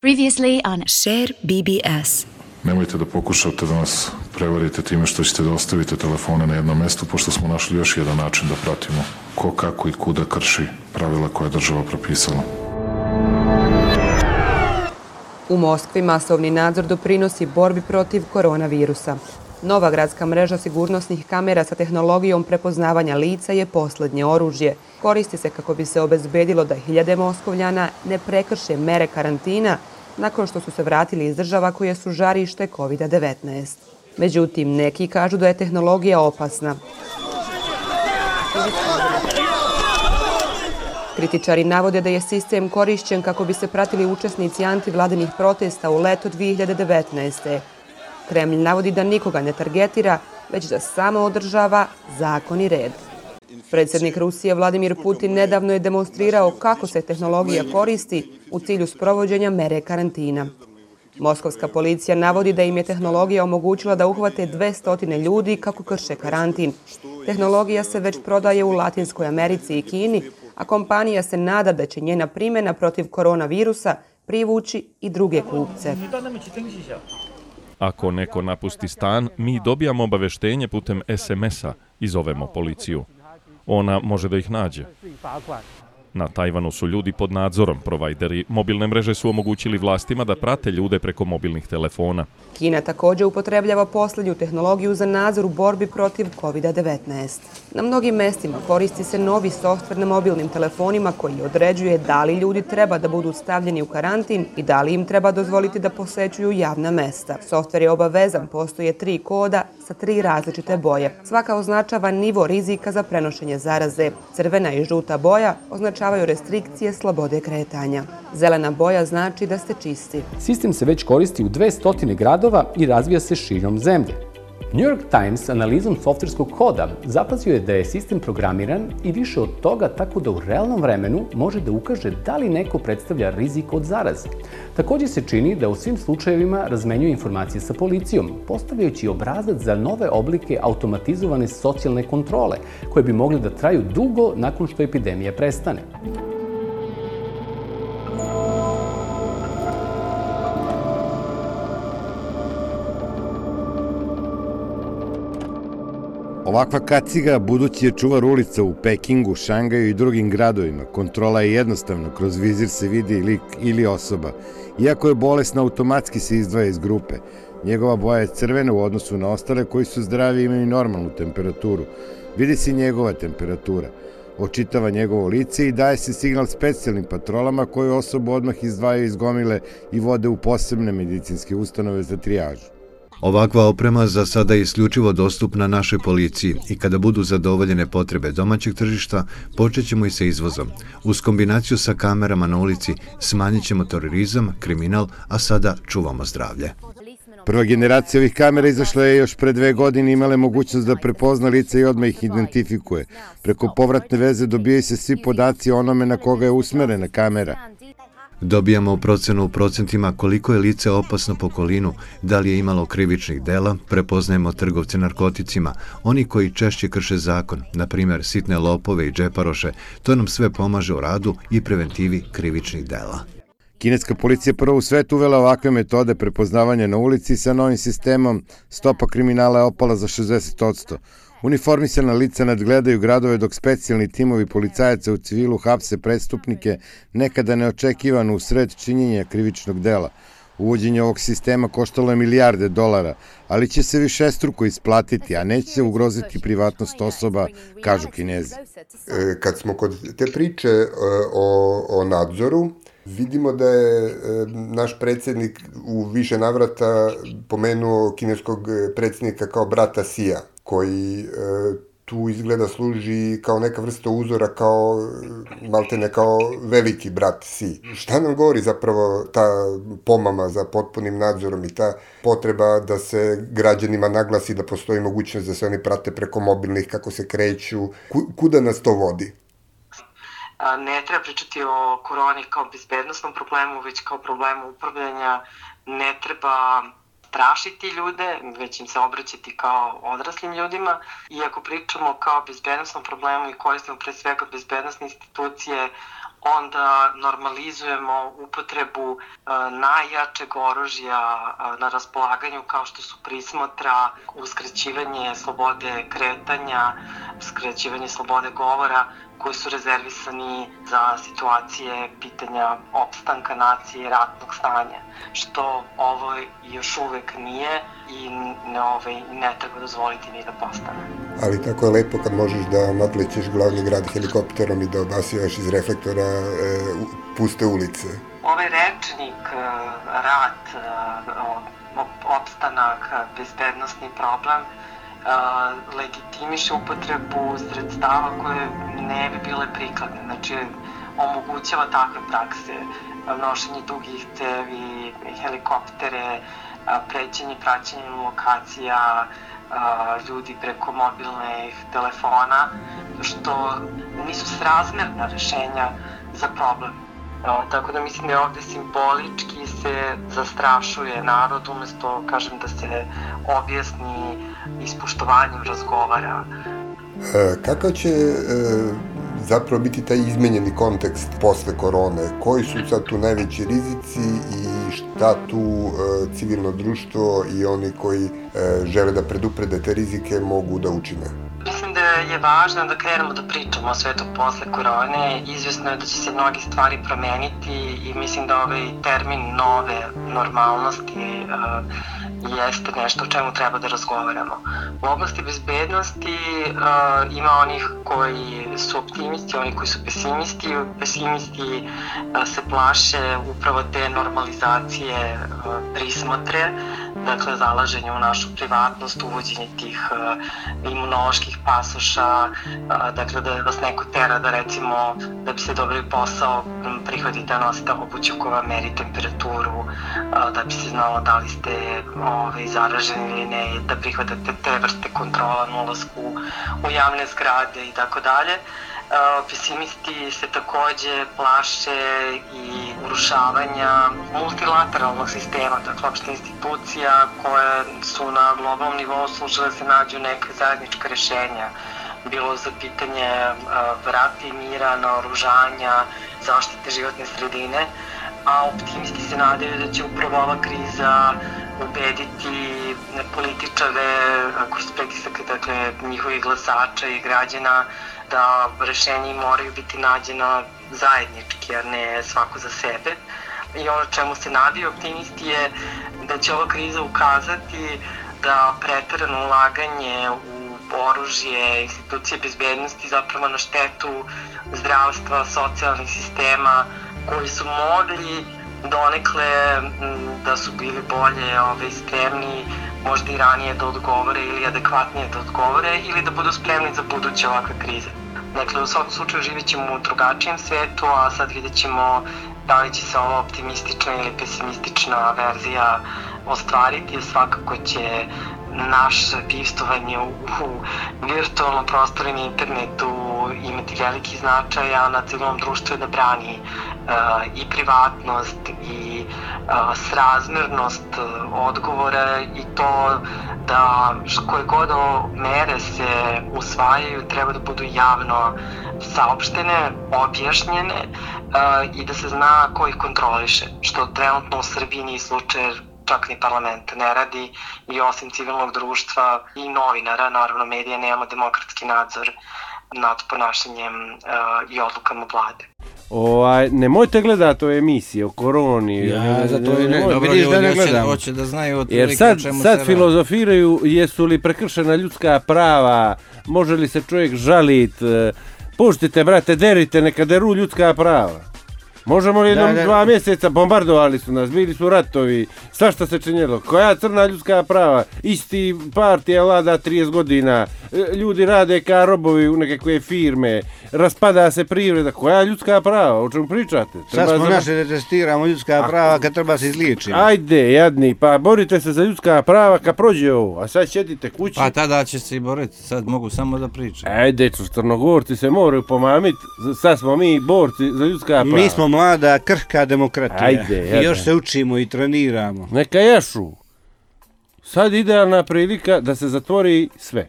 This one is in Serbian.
Previously on Share BBS. Nemojte da pokušate da nas prevarite time što ćete da ostavite telefone na jednom mestu, pošto smo našli još jedan način da pratimo ko, kako i kuda krši pravila koje je država propisala. U Moskvi masovni nadzor doprinosi borbi protiv koronavirusa. Nova gradska mreža sigurnosnih kamera sa tehnologijom prepoznavanja lica je poslednje oružje. Koristi se kako bi se obezbedilo da hiljade Moskovljana ne prekrše mere karantina nakon što su se vratili iz država koje su žarište COVID-19. Međutim, neki kažu da je tehnologija opasna. Kritičari navode da je sistem korišćen kako bi se pratili učesnici antivladinih protesta u leto 2019. Kremlj navodi da nikoga ne targetira, već da samo održava zakon i red. Predsednik Rusije Vladimir Putin nedavno je demonstrirao kako se tehnologija koristi u cilju sprovođenja mere karantina. Moskovska policija navodi da im je tehnologija omogućila da uhvate 200 ljudi kako krše karantin. Tehnologija se već prodaje u Latinskoj Americi i Kini, a kompanija se nada da će njena primjena protiv koronavirusa privući i druge kupce. Ako neko napusti stan, mi dobijamo obaveštenje putem SMS-a i zovemo policiju. Ona može da ih nađe. Na Tajvanu su ljudi pod nadzorom. Provajderi mobilne mreže su omogućili vlastima da prate ljude preko mobilnih telefona. Kina takođe upotrebljava poslednju tehnologiju za nadzor u borbi protiv COVID-19. Na mnogim mestima koristi se novi softver na mobilnim telefonima koji određuje da li ljudi treba da budu stavljeni u karantin i da li im treba dozvoliti da posećuju javna mesta. Softver je obavezan, postoje tri koda sa tri različite boje. Svaka označava nivo rizika za prenošenje zaraze. Crvena i žuta boja označavaju restrikcije slobode kretanja. Zelena boja znači da ste čisti. Sistem se već koristi u 200 gradova i razvija se širom zemlje. New York Times analizom softverskog koda zapazio je da je sistem programiran i više od toga tako da u realnom vremenu može da ukaže da li neko predstavlja rizik od zaraze. Takođe se čini da u svim slučajevima razmenjuje informacije sa policijom, postavljajući obrazac za nove oblike automatizovane socijalne kontrole, koje bi mogle da traju dugo nakon što epidemija prestane. Ovakva kaciga budući je čuvar ulica u Pekingu, Šangaju i drugim gradovima. Kontrola je jednostavna, kroz vizir se vidi lik ili osoba. Iako je bolesna, automatski se izdvaja iz grupe. Njegova boja je crvena u odnosu na ostale koji su zdravi i imaju normalnu temperaturu. Vidi se njegova temperatura. Očitava njegovo lice i daje se signal specijalnim patrolama koje osobu odmah izdvajaju iz gomile i vode u posebne medicinske ustanove za trijažu. Ovakva oprema za sada je isključivo dostupna našoj policiji i kada budu zadovoljene potrebe domaćeg tržišta, počećemo i sa izvozom. Uz kombinaciju sa kamerama na ulici smanjit ćemo terorizam, kriminal, a sada čuvamo zdravlje. Prva generacija ovih kamera izašla je još pre dve godine imale mogućnost da prepozna lice i odmah ih identifikuje. Preko povratne veze dobijaju se svi podaci o onome na koga je usmerena kamera. Dobijamo procenu u procentima koliko je lice opasno po kolinu, da li je imalo krivičnih dela, prepoznajemo trgovce narkoticima, oni koji češće krše zakon, na primjer sitne lopove i džeparoše, to nam sve pomaže u radu i preventivi krivičnih dela. Kineska policija prvo u svetu uvela ovakve metode prepoznavanja na ulici sa novim sistemom stopa kriminala je opala za 60%. Uniformisana lica nadgledaju gradove dok specijalni timovi policajaca u civilu hapse prestupnike nekada neočekivano u sred činjenja krivičnog dela. Uvođenje ovog sistema koštalo je milijarde dolara, ali će se više struko isplatiti, a neće se ugroziti privatnost osoba, kažu kinezi. E, kad smo kod te priče e, o, o nadzoru, vidimo da je e, naš predsednik u više navrata pomenuo kineskog predsednika kao brata Sija koji e, tu izgleda služi kao neka vrsta uzora, kao maltene kao veliki brat Si. Šta nam govori zapravo ta pomama za potpunim nadzorom i ta potreba da se građanima naglasi da postoji mogućnost da se oni prate preko mobilnih, kako se kreću, kuda nas to vodi? ne treba pričati o koroni kao bezbednostnom problemu, već kao problemu upravljanja. Ne treba strašiti ljude, već im se obraćati kao odraslim ljudima. I ako pričamo kao bezbednostnom problemu i koristimo pre svega bezbednostne institucije, onda normalizujemo upotrebu uh, najjačeg oružja uh, na raspolaganju kao što su prismotra, uskraćivanje slobode kretanja, uskraćivanje slobode govora, koji su rezervisani za situacije pitanja opstanka nacije i ratnog stanja, što ovo još uvek nije i ne, ovaj, ne treba dozvoliti ni da postane. Ali tako je lepo kad možeš da nadlećeš glavni grad helikopterom i da odasivaš iz reflektora e, puste ulice. Ovaj rečnik, e, rat, e, opstanak, bezbednostni problem, legitimiše upotrebu sredstava koje ne bi bile prikladne. Znači, omogućava takve prakse, nošenje dugih cevi, helikoptere, prećenje, praćenje lokacija, ljudi preko mobilnih telefona, što nisu srazmerna rešenja za problem. No, tako da mislim da je ovde simbolički se zastrašuje narod umesto, kažem, da se objasni ispoštovanjem razgovara. E, kakav će e, zapravo biti taj izmenjeni kontekst posle korone? Koji su sad tu najveći rizici i šta tu e, civilno društvo i oni koji e, žele da preduprede te rizike mogu da učine? Je važno da krenemo da pričamo o svetu posle korone. Izvesno je da će se mnogi stvari promeniti i mislim da ovaj termin nove normalnosti uh, jeste nešto o čemu treba da razgovaramo. U oblasti bezbednosti uh, ima onih koji su optimisti, oni koji su pesimisti. Pesimisti uh, se plaše upravo te normalizacije uh, prismotre, dakle zalaženje u našu privatnost, uvođenje tih uh, imunoloških pasoša, uh, dakle da vas neko tera da recimo da bi se dobili posao prihvatite da nosite obuću koja meri temperaturu, uh, da bi se znalo da li ste ovaj, zaraženi ili ne, da prihvatate te vrste kontrola na ulazku u javne zgrade i tako dalje. Pesimisti se takođe plaše i urušavanja multilateralnog sistema, dakle opšte institucija koje su na globalnom nivou služile da se nađu neke zajedničke rešenja bilo za pitanje vrati mira, naoružanja, zaštite životne sredine, a optimisti se nadaju da će upravo ova kriza ubediti političare kroz pritisak dakle, njihovih glasača i građana da rešenja moraju biti nađena zajednički, a ne svako za sebe. I ono čemu se nadaju optimisti je da će ova kriza ukazati da pretarano ulaganje u oružje, institucije bezbednosti zapravo na štetu zdravstva, socijalnih sistema koji su mogli donekle da su bili bolje ove, spremni možda i ranije da odgovore ili adekvatnije da odgovore ili da budu spremni za buduće ovakve krize. Dakle, u svakom slučaju živit ćemo u drugačijem svetu, a sad vidjet ćemo da li će se ova optimistična ili pesimistična verzija ostvariti. Svakako će naše bivstovanje u, u virtualnom prostoru i internetu imati veliki značaj, a na civilnom društvu je da brani i privatnost i srazmernost uh, odgovora i to da koje god mere se usvajaju treba da budu javno saopštene, objašnjene i da se zna ko ih kontroliše, što trenutno u Srbiji nije slučaj čak ni parlament ne radi i osim civilnog društva i novinara, naravno medija, nemamo demokratski nadzor nad ponašanjem uh, i odlukama vlade. Ovaj, nemojte gledati ove emisije o koroni. Ja, zato ne, ne, dobro, vidiš da ne gledam. Hoće da znaju Jer sad, čemu sad se filozofiraju jesu li prekršena ljudska prava, može li se čovjek žalit, e, puštite, brate, derite, neka deru ljudska prava. Možemo li jednom da, da. dva mjeseca bombardovali su nas, bili su ratovi, svašta se činjelo. Koja crna ljudska prava? Isti partija vlada 30 godina, e, ljudi rade ka robovi u nekakve firme, raspada se privreda. Koja ljudska prava? O čemu pričate? Treba Sad smo za... naše da testiramo ljudska prava kad treba se izliječiti. Ajde, jadni, pa borite se za ljudska prava kad prođe ovo, a sad ćedite kući. Pa tada će se i boriti, sad mogu samo da pričam. Ajde, crnogorci se moraju pomamiti, sad smo mi borci za ljudska prava. Mi smo mlada, krhka demokratija. Ajde, I još se učimo i treniramo. Neka ješu. Sad idealna prilika da se zatvori sve.